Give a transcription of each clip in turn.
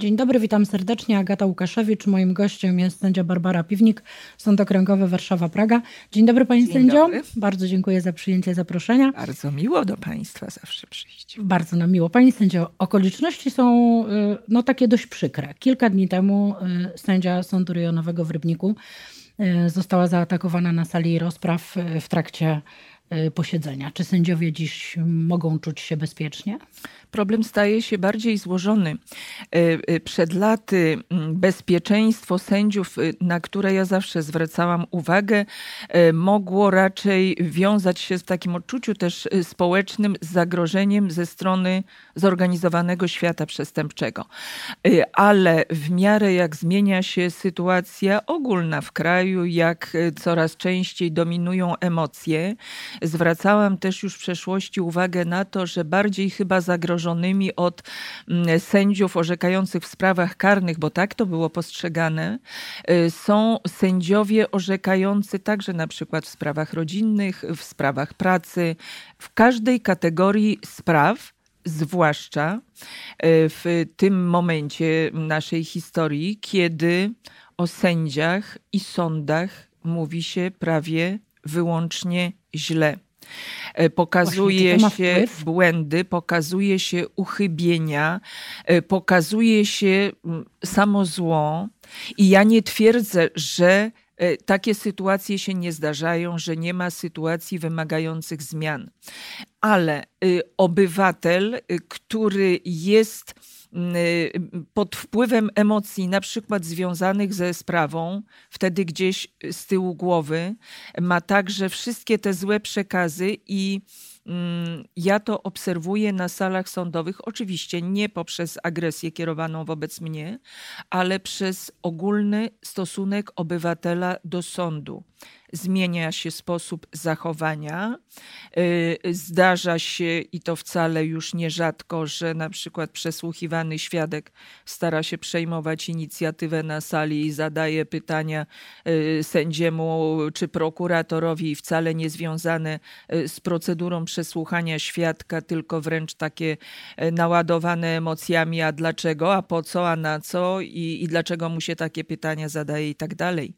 Dzień dobry, witam serdecznie. Agata Łukaszewicz. Moim gościem jest sędzia Barbara Piwnik, Sąd Okręgowy Warszawa-Praga. Dzień dobry Panie Dzień sędzio. Dobry. Bardzo dziękuję za przyjęcie zaproszenia. Bardzo miło do Państwa zawsze przyjść. Bardzo nam miło. Panie sędzio, okoliczności są y, no, takie dość przykre. Kilka dni temu y, sędzia Sądu Rejonowego w Rybniku y, została zaatakowana na sali rozpraw w trakcie posiedzenia. Czy sędziowie dziś mogą czuć się bezpiecznie? Problem staje się bardziej złożony. E, e, przed laty bezpieczeństwo sędziów, e, na które ja zawsze zwracałam uwagę, mogło raczej wiązać się z takim odczuciu też społecznym z zagrożeniem ze strony zorganizowanego świata przestępczego. Ale w miarę jak zmienia się sytuacja ogólna w kraju, jak coraz częściej dominują emocje, zwracałam też już w przeszłości uwagę na to, że bardziej chyba zagrożenie zagrożonymi od mm, sędziów orzekających w sprawach karnych, bo tak to było postrzegane, y, są sędziowie orzekający także na przykład w sprawach rodzinnych, w sprawach pracy, w każdej kategorii spraw zwłaszcza y, w tym momencie naszej historii, kiedy o sędziach i sądach mówi się prawie wyłącznie źle. E, pokazuje się błędy, pokazuje się uchybienia, e, pokazuje się mm, samo zło. I ja nie twierdzę, że e, takie sytuacje się nie zdarzają, że nie ma sytuacji wymagających zmian. Ale y, obywatel, y, który jest pod wpływem emocji, na przykład związanych ze sprawą, wtedy gdzieś z tyłu głowy, ma także wszystkie te złe przekazy i mm, ja to obserwuję na salach sądowych, oczywiście nie poprzez agresję kierowaną wobec mnie, ale przez ogólny stosunek obywatela do sądu zmienia się sposób zachowania. Y, zdarza się i to wcale już nierzadko, że na przykład przesłuchiwany świadek stara się przejmować inicjatywę na sali i zadaje pytania y, sędziemu czy prokuratorowi, wcale nie związane y, z procedurą przesłuchania świadka, tylko wręcz takie naładowane emocjami, a dlaczego, a po co, a na co i, i dlaczego mu się takie pytania zadaje i tak dalej.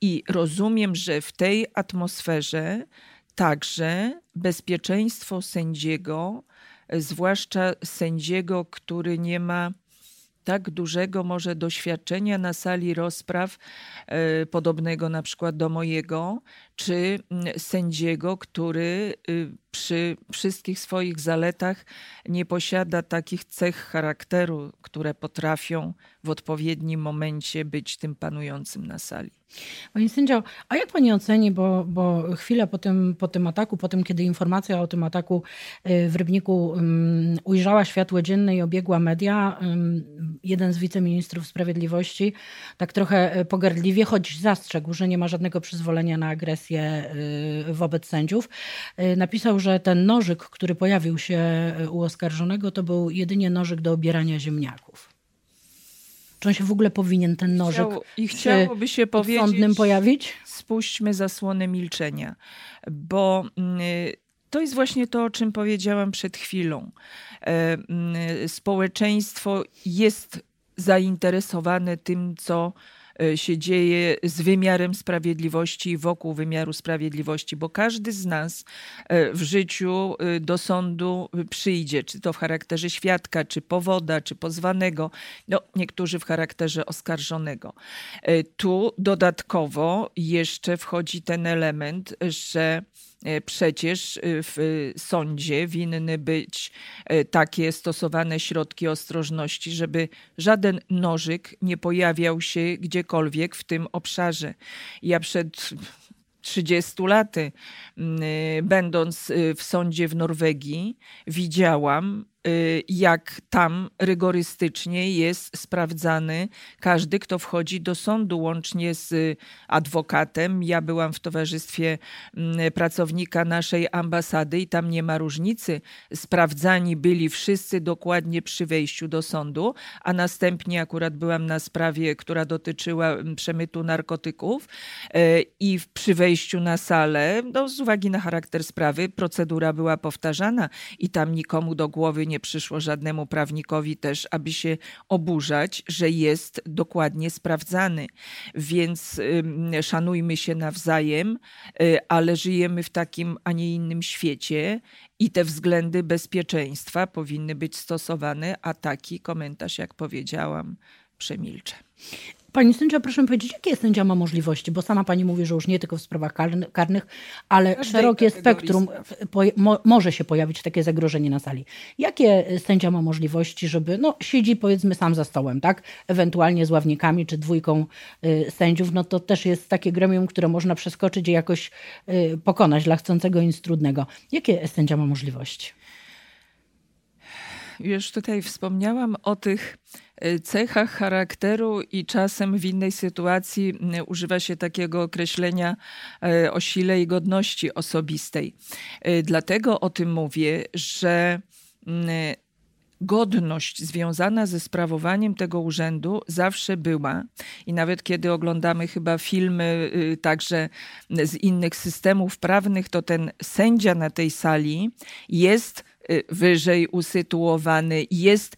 I rozumiem, że w tej atmosferze także bezpieczeństwo sędziego, zwłaszcza sędziego, który nie ma tak dużego może doświadczenia na sali rozpraw, e, podobnego na przykład do mojego, czy mm, sędziego, który y, przy wszystkich swoich zaletach nie posiada takich cech charakteru, które potrafią w odpowiednim momencie być tym panującym na sali. Panie sędzio, a jak pani oceni, bo, bo chwilę po tym, po tym ataku, po tym, kiedy informacja o tym ataku y, w Rybniku um, ujrzała światło dzienne i obiegła media, um, jeden z wiceministrów sprawiedliwości tak trochę y, pogardliwie, choć zastrzegł, że nie ma żadnego przyzwolenia na agresję y, wobec sędziów, napisał, że ten nożyk, który pojawił się u oskarżonego, to był jedynie nożyk do obierania ziemniaków. Czy on się w ogóle powinien ten nożyk Chciał, I chciałoby się powiedzieć, pojawić? Spuśćmy zasłonę milczenia, bo to jest właśnie to, o czym powiedziałam przed chwilą. Społeczeństwo jest zainteresowane tym, co się dzieje z wymiarem sprawiedliwości i wokół wymiaru sprawiedliwości, bo każdy z nas e, w życiu e, do sądu przyjdzie, czy to w charakterze świadka, czy powoda, czy pozwanego, no niektórzy w charakterze oskarżonego. Tu dodatkowo jeszcze wchodzi ten element, że E, przecież e, w sądzie winny być e, takie stosowane środki ostrożności, żeby żaden nożyk nie pojawiał się gdziekolwiek w tym obszarze. Ja przed 30 laty, będąc w sądzie w Norwegii, widziałam Y, jak tam rygorystycznie jest sprawdzany każdy, kto wchodzi do sądu, łącznie z adwokatem. Ja byłam w towarzystwie mm, pracownika naszej ambasady i tam nie ma różnicy. Sprawdzani byli wszyscy dokładnie przy wejściu do sądu, a następnie akurat byłam na sprawie, która dotyczyła mm, przemytu narkotyków y, i przy wejściu na salę, no, z uwagi na charakter sprawy, procedura była powtarzana i tam nikomu do głowy nie nie przyszło żadnemu prawnikowi też, aby się oburzać, że jest dokładnie sprawdzany. Więc szanujmy się nawzajem, y, ale żyjemy w takim, a nie innym świecie i te względy bezpieczeństwa powinny być stosowane, a taki komentarz, jak powiedziałam, przemilczę. Pani sędzia, proszę powiedzieć, jakie sędzia ma możliwości? Bo sama pani mówi, że już nie tylko w sprawach karnych, ale Każdej szerokie spektrum po, mo, może się pojawić takie zagrożenie na sali. Jakie sędzia ma możliwości, żeby, no siedzi powiedzmy sam za stołem, tak? Ewentualnie z ławnikami czy dwójką y, sędziów, no to też jest takie gremium, które można przeskoczyć i jakoś y, pokonać dla chcącego nic trudnego. Jakie sędzia ma możliwości? Już tutaj wspomniałam o tych e, cechach charakteru i czasem w innej sytuacji używa się takiego określenia e, o sile i godności osobistej. Dlatego o tym mówię, że godność związana ze sprawowaniem tego urzędu zawsze była. I nawet kiedy oglądamy chyba filmy y, także z innych systemów prawnych, to ten sędzia na tej sali jest Y, wyżej usytuowany, jest y,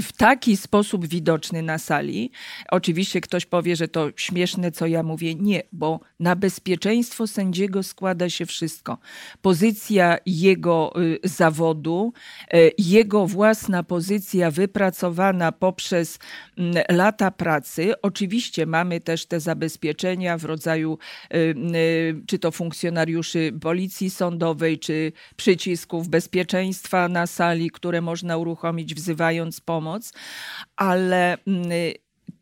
w taki sposób widoczny na sali. Oczywiście ktoś powie, że to śmieszne, co ja mówię. Nie, bo na bezpieczeństwo sędziego składa się wszystko. Pozycja jego y, zawodu, jego własna pozycja wypracowana poprzez mm, lata pracy. Oczywiście mamy też te zabezpieczenia w rodzaju czy to funkcjonariuszy policji sądowej, czy przycisków bezpieczeństwa na sali, które można uruchomić wzywając pomoc, ale mm,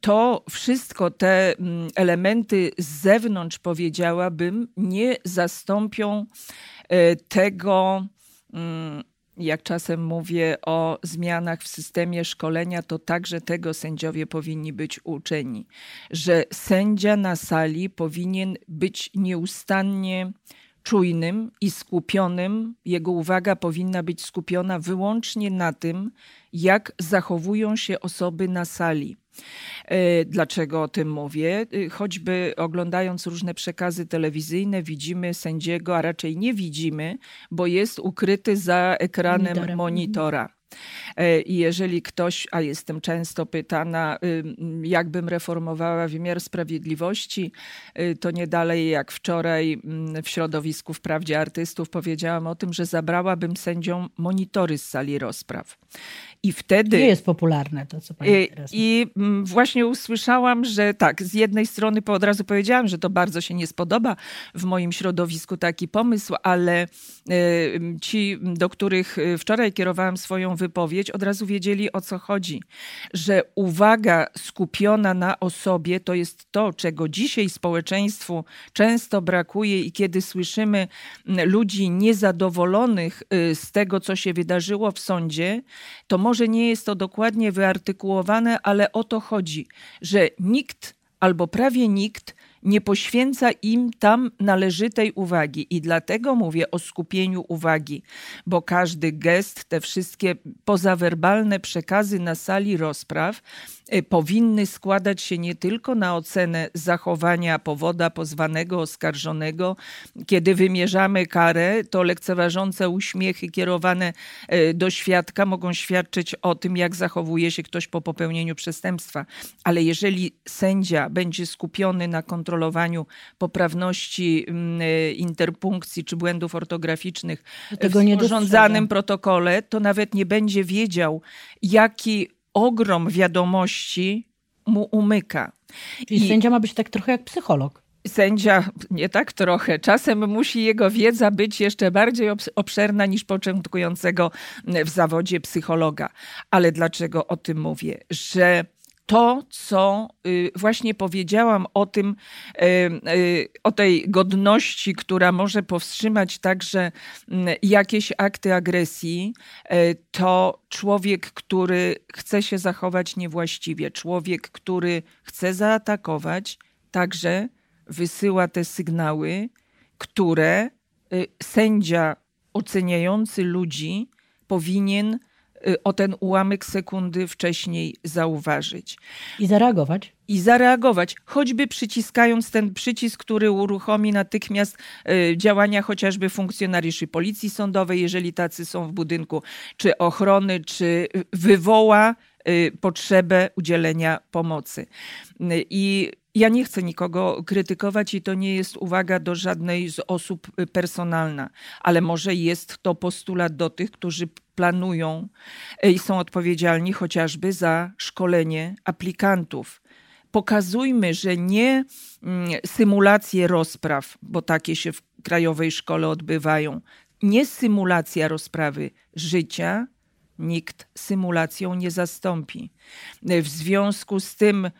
to wszystko, te mm, elementy z zewnątrz, powiedziałabym, nie zastąpią e, tego, mm, jak czasem mówię o zmianach w systemie szkolenia, to także tego sędziowie powinni być uczeni, że sędzia na sali powinien być nieustannie czujnym i skupionym, jego uwaga powinna być skupiona wyłącznie na tym, jak zachowują się osoby na sali. E, dlaczego o tym mówię? E, choćby oglądając różne przekazy telewizyjne, widzimy sędziego, a raczej nie widzimy, bo jest ukryty za ekranem monitora. monitora. E, I jeżeli ktoś, a jestem często pytana, y, jakbym reformowała wymiar sprawiedliwości, y, to nie dalej jak wczoraj mm, w środowisku Wprawdzie Artystów powiedziałam o tym, że zabrałabym sędziom monitory z sali rozpraw. I wtedy. Nie jest popularne to, co pani I, teraz I mm, właśnie usłyszałam, że tak, z jednej strony po od razu powiedziałam, że to bardzo się nie spodoba w moim środowisku taki pomysł, ale y, ci, do których wczoraj kierowałam swoją wypowiedź, od razu wiedzieli o co chodzi. Że uwaga skupiona na osobie to jest to, czego dzisiaj społeczeństwu często brakuje i kiedy słyszymy ludzi niezadowolonych y, z tego, co się wydarzyło w sądzie, to może nie jest to dokładnie wyartykułowane, ale o to chodzi, że nikt albo prawie nikt nie poświęca im tam należytej uwagi. I dlatego mówię o skupieniu uwagi, bo każdy gest, te wszystkie pozawerbalne przekazy na sali rozpraw powinny składać się nie tylko na ocenę zachowania powoda pozwanego, oskarżonego. Kiedy wymierzamy karę, to lekceważące uśmiechy kierowane y, do świadka mogą świadczyć o tym, jak zachowuje się ktoś po popełnieniu przestępstwa. Ale jeżeli sędzia będzie skupiony na kontrolowaniu poprawności mm, y, interpunkcji czy błędów ortograficznych w sporządzanym protokole, to nawet nie będzie wiedział, jaki ogrom wiadomości mu umyka. Czyli I sędzia ma być tak trochę jak psycholog. Sędzia nie tak trochę. Czasem musi jego wiedza być jeszcze bardziej obszerna niż początkującego w zawodzie psychologa. Ale dlaczego o tym mówię? Że to, co y, właśnie powiedziałam o tym, y, y, o tej godności, która może powstrzymać także mm, jakieś akty agresji, to człowiek, który chce się zachować niewłaściwie, człowiek, który chce zaatakować, także wysyła te sygnały, które sędzia oceniający ludzi powinien o ten ułamek sekundy wcześniej zauważyć. I zareagować? I zareagować, choćby przyciskając ten przycisk, który uruchomi natychmiast y, działania chociażby funkcjonariuszy policji sądowej, jeżeli tacy są w budynku, czy ochrony, czy wywoła potrzebę udzielenia pomocy. I ja nie chcę nikogo krytykować i to nie jest uwaga do żadnej z osób y, personalna, ale może jest to postulat do tych, którzy planują y, i są odpowiedzialni chociażby za szkolenie aplikantów. Pokazujmy, że nie mm, symulacje rozpraw, bo takie się w krajowej szkole odbywają, nie symulacja rozprawy życia, nikt symulacją nie zastąpi. Y, w związku z tym,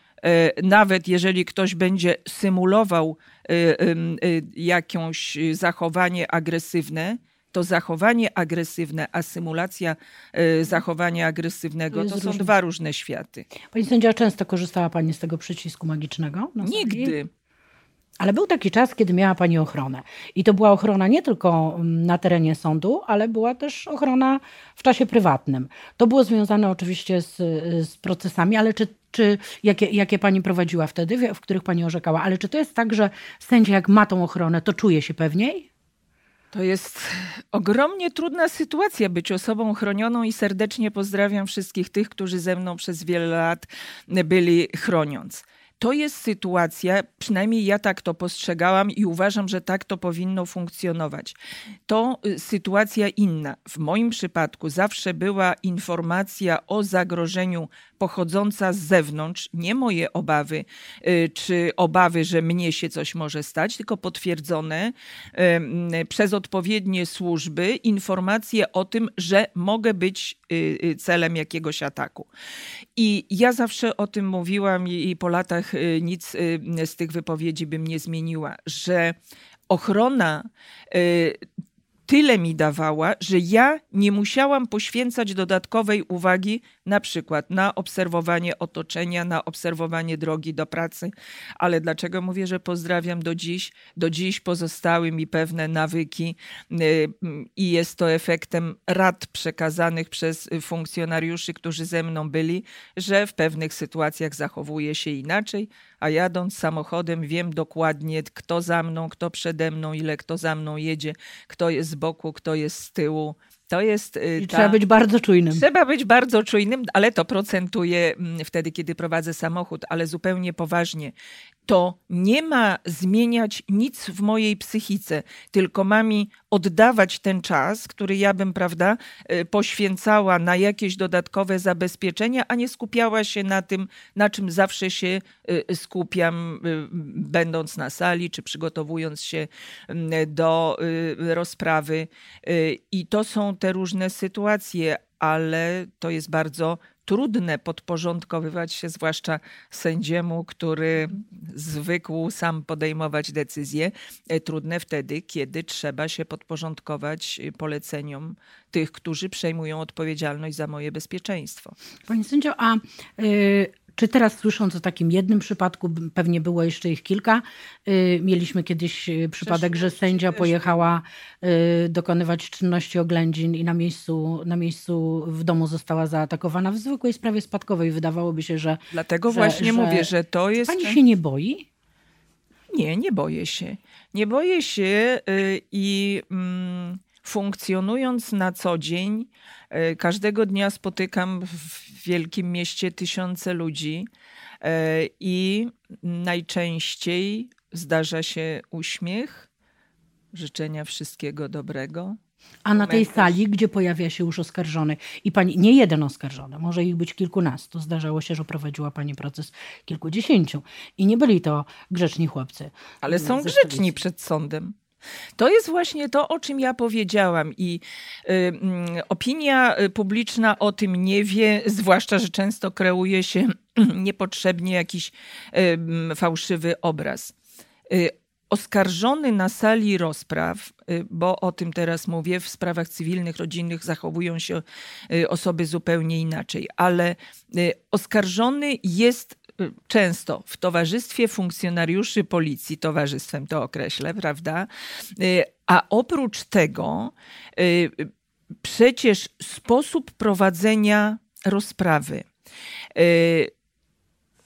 nawet jeżeli ktoś będzie symulował e, e, jakieś zachowanie agresywne, to zachowanie agresywne, a symulacja zachowania agresywnego to, to są dwa różne światy. Pani sędzia, często korzystała Pani z tego przycisku magicznego? Nigdy. Ale był taki czas, kiedy miała Pani ochronę. I to była ochrona nie tylko mm, na terenie sądu, ale była też ochrona w czasie prywatnym. To było związane oczywiście z, z procesami, ale czy, czy jakie, jakie Pani prowadziła wtedy, w których Pani orzekała? Ale czy to jest tak, że sędzia jak ma tą ochronę, to czuje się pewniej? To jest ogromnie trudna sytuacja być osobą chronioną i serdecznie pozdrawiam wszystkich tych, którzy ze mną przez wiele lat byli chroniąc to jest sytuacja, przynajmniej ja tak to postrzegałam i uważam, że tak to powinno funkcjonować. To y, sytuacja inna. W moim przypadku zawsze była informacja o zagrożeniu pochodząca z zewnątrz, nie moje obawy, y, czy obawy, że mnie się coś może stać, tylko potwierdzone przez odpowiednie służby informacje o tym, że mogę być y, celem jakiegoś ataku. I ja zawsze o tym mówiłam i po latach Y, nic y, z tych wypowiedzi bym nie zmieniła, że ochrona y, tyle mi dawała, że ja nie musiałam poświęcać dodatkowej uwagi na przykład na obserwowanie otoczenia, na obserwowanie drogi do pracy. Ale dlaczego mówię, że pozdrawiam do dziś? Do dziś pozostały mi pewne nawyki i jest to efektem rad przekazanych przez funkcjonariuszy, którzy ze mną byli, że w pewnych sytuacjach zachowuję się inaczej, a jadąc samochodem wiem dokładnie, kto za mną, kto przede mną, ile kto za mną jedzie, kto jest z boku, kto jest z tyłu. To jest. Y, ta... Trzeba być bardzo czujnym. Trzeba być bardzo czujnym, ale to procentuje mm, wtedy, kiedy prowadzę samochód, ale zupełnie poważnie to nie ma zmieniać nic w mojej psychice, tylko ma mi oddawać ten czas, który ja bym, prawda, y, poświęcała na jakieś dodatkowe zabezpieczenia, a nie skupiała się na tym, na czym zawsze się y, skupiam, y, będąc na sali czy przygotowując się do rozprawy. I to są te różne sytuacje, ale to jest bardzo trudne podporządkowywać się, zwłaszcza sędziemu, który zwykł sam podejmować decyzje. E, trudne wtedy, kiedy trzeba się podporządkować poleceniom tych, którzy przejmują odpowiedzialność za moje bezpieczeństwo. Pani sędzio, a y, czy teraz słysząc o takim jednym przypadku, pewnie było jeszcze ich kilka, y, mieliśmy kiedyś y, przypadek, że sędzia pojechała y, dokonywać czynności oględzin i na miejscu, na miejscu w domu została zaatakowana w zwykłej sprawie spadkowej. Wydawałoby się, że... Dlatego że, właśnie że... mówię, że to jest... Pani się nie boi? Nie, nie boję się. Nie boję się i mm, funkcjonując na co dzień, każdego dnia spotykam w wielkim mieście tysiące ludzi e, i najczęściej zdarza się uśmiech, życzenia wszystkiego dobrego. A na tej sali, gdzie pojawia się już oskarżony i pani, nie jeden oskarżony, może ich być kilkunastu. Zdarzało się, że prowadziła pani proces kilkudziesięciu i nie byli to grzeczni chłopcy. Ale są grzeczni przed sądem. To jest właśnie to, o czym ja powiedziałam, i y, y, opinia publiczna o tym nie wie, zwłaszcza, że często kreuje się niepotrzebnie jakiś y, fałszywy obraz. Y, oskarżony na sali rozpraw, y, bo o tym teraz mówię, w sprawach cywilnych, rodzinnych zachowują się y, osoby zupełnie inaczej, ale oskarżony jest często w towarzystwie funkcjonariuszy policji, towarzystwem to określę, prawda? Y, a oprócz tego y, przecież sposób prowadzenia rozprawy. Y,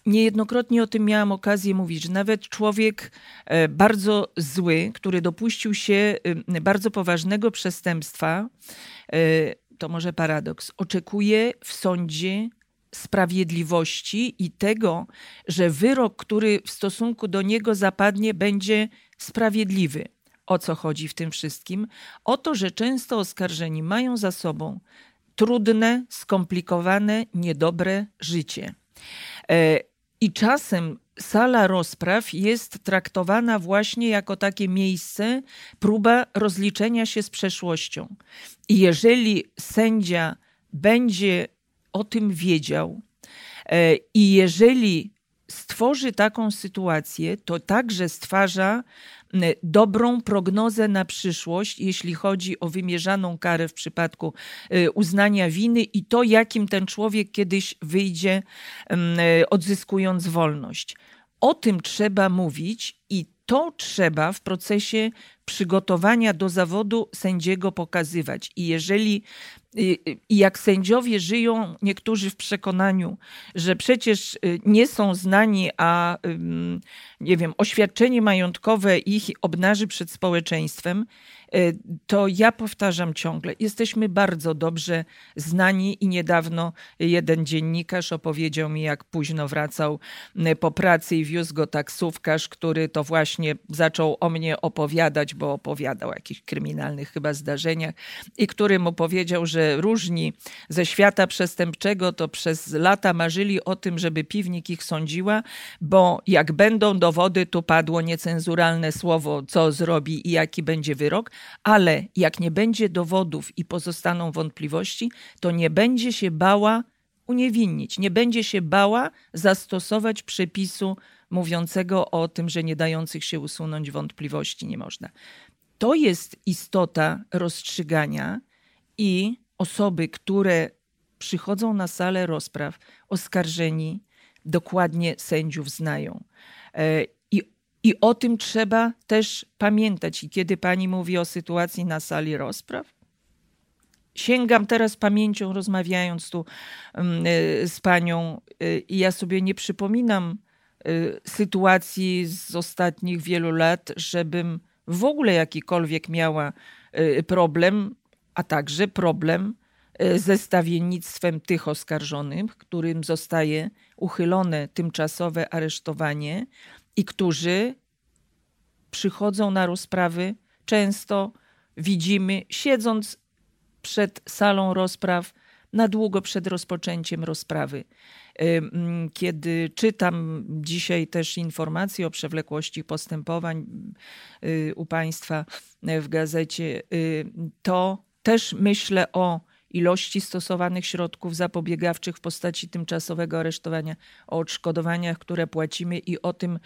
niejednokrotnie o tym miałam okazję mówić, że nawet człowiek e, bardzo zły, który dopuścił się bardzo poważnego przestępstwa, to może paradoks, oczekuje w sądzie sprawiedliwości i tego, że wyrok, który w stosunku do niego zapadnie, będzie sprawiedliwy. O co chodzi w tym wszystkim? O to, że często oskarżeni mają za sobą trudne, skomplikowane, niedobre życie. E, I czasem sala rozpraw jest traktowana właśnie jako takie miejsce, próba rozliczenia się z przeszłością. I jeżeli sędzia będzie o tym wiedział e, i jeżeli stworzy taką sytuację, to także stwarza dobrą prognozę na przyszłość, jeśli chodzi o wymierzaną karę w przypadku e, uznania winy i to, jakim ten człowiek kiedyś wyjdzie, e, odzyskując wolność. O tym trzeba mówić i to trzeba w procesie przygotowania do zawodu sędziego pokazywać. I jeżeli i jak sędziowie żyją, niektórzy w przekonaniu, że przecież y, nie są znani, a nie wiem, oświadczenie majątkowe ich obnaży przed społeczeństwem, to ja powtarzam ciągle, jesteśmy bardzo dobrze znani i niedawno jeden dziennikarz opowiedział mi, jak późno wracał y, po pracy i wiózł go taksówkarz, który to właśnie zaczął o mnie opowiadać, bo opowiadał o jakichś kryminalnych chyba zdarzeniach i który mu powiedział, że różni ze świata przestępczego to przez lata marzyli o tym, żeby piwnik ich sądziła, bo jak będą dowody, tu padło niecenzuralne słowo, co zrobi i jaki będzie wyrok, ale jak nie będzie dowodów i pozostaną wątpliwości, to nie będzie się bała uniewinnić, nie będzie się bała zastosować przepisu mówiącego o tym, że nie dających się usunąć wątpliwości nie można. To jest istota rozstrzygania i osoby, które przychodzą na salę rozpraw, oskarżeni, dokładnie sędziów znają. I, o tym trzeba też pamiętać. I kiedy pani mówi o sytuacji na sali rozpraw, sięgam teraz pamięcią, rozmawiając tu mm, e, z panią, e, i ja sobie nie przypominam sytuacji z ostatnich wielu lat, żebym w ogóle jakikolwiek miała problem a także problem ze stawiennictwem tych oskarżonych, którym zostaje uchylone tymczasowe aresztowanie i którzy przychodzą na rozprawy, często widzimy, siedząc przed salą rozpraw, na długo przed rozpoczęciem rozprawy. Kiedy czytam dzisiaj też informacje o przewlekłości postępowań e, u Państwa w gazecie, to też myślę o ilości stosowanych środków zapobiegawczych w postaci tymczasowego aresztowania, o odszkodowaniach, które płacimy i o tym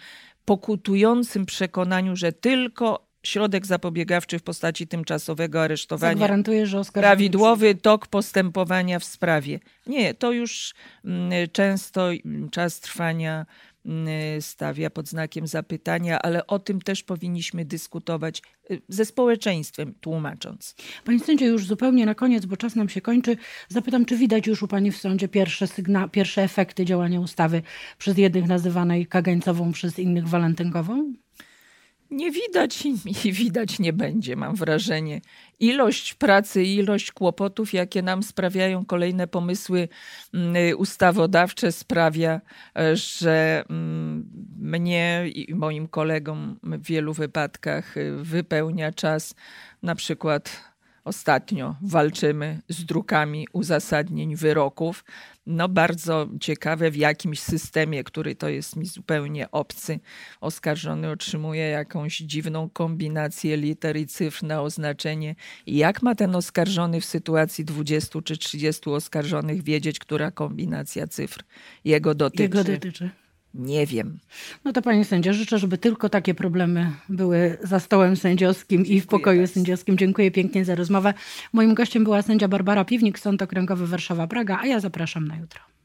pokutującym przekonaniu, że tylko środek zapobiegawczy w postaci tymczasowego aresztowania Zagwarantuje, że prawidłowy tok postępowania w sprawie. Nie, to już mm, często czas trwania stawia pod znakiem zapytania, ale o tym też powinniśmy dyskutować y, ze społeczeństwem, tłumacząc. Pani sędzio, już zupełnie na koniec, bo czas nam się kończy, zapytam, czy widać już u Pani w sądzie pierwsze, sygna- pierwsze efekty działania ustawy przez jednych nazywanej kagańcową, przez innych walentynkową? Nie widać i widać nie będzie, mam wrażenie. Ilość pracy i ilość kłopotów, jakie nam sprawiają kolejne pomysły mm, ustawodawcze, sprawia, że mm, mnie i moim kolegom w wielu wypadkach y, wypełnia czas na przykład Ostatnio walczymy z drukami uzasadnień wyroków. No bardzo ciekawe w jakimś systemie, który to jest mi zupełnie obcy. Oskarżony otrzymuje jakąś dziwną kombinację liter i cyfr na oznaczenie. I jak ma ten oskarżony w sytuacji 20 czy 30 oskarżonych wiedzieć, która kombinacja cyfr jego dotyczy? Jego dotyczy. Nie wiem. No to Panie Sędzio, życzę, żeby tylko takie problemy były za stołem sędziowskim Dziękuję i w pokoju bardzo. sędziowskim. Dziękuję pięknie za rozmowę. Moim gościem była sędzia Barbara Piwnik, Sąd Okręgowy Warszawa-Praga, a ja zapraszam na jutro.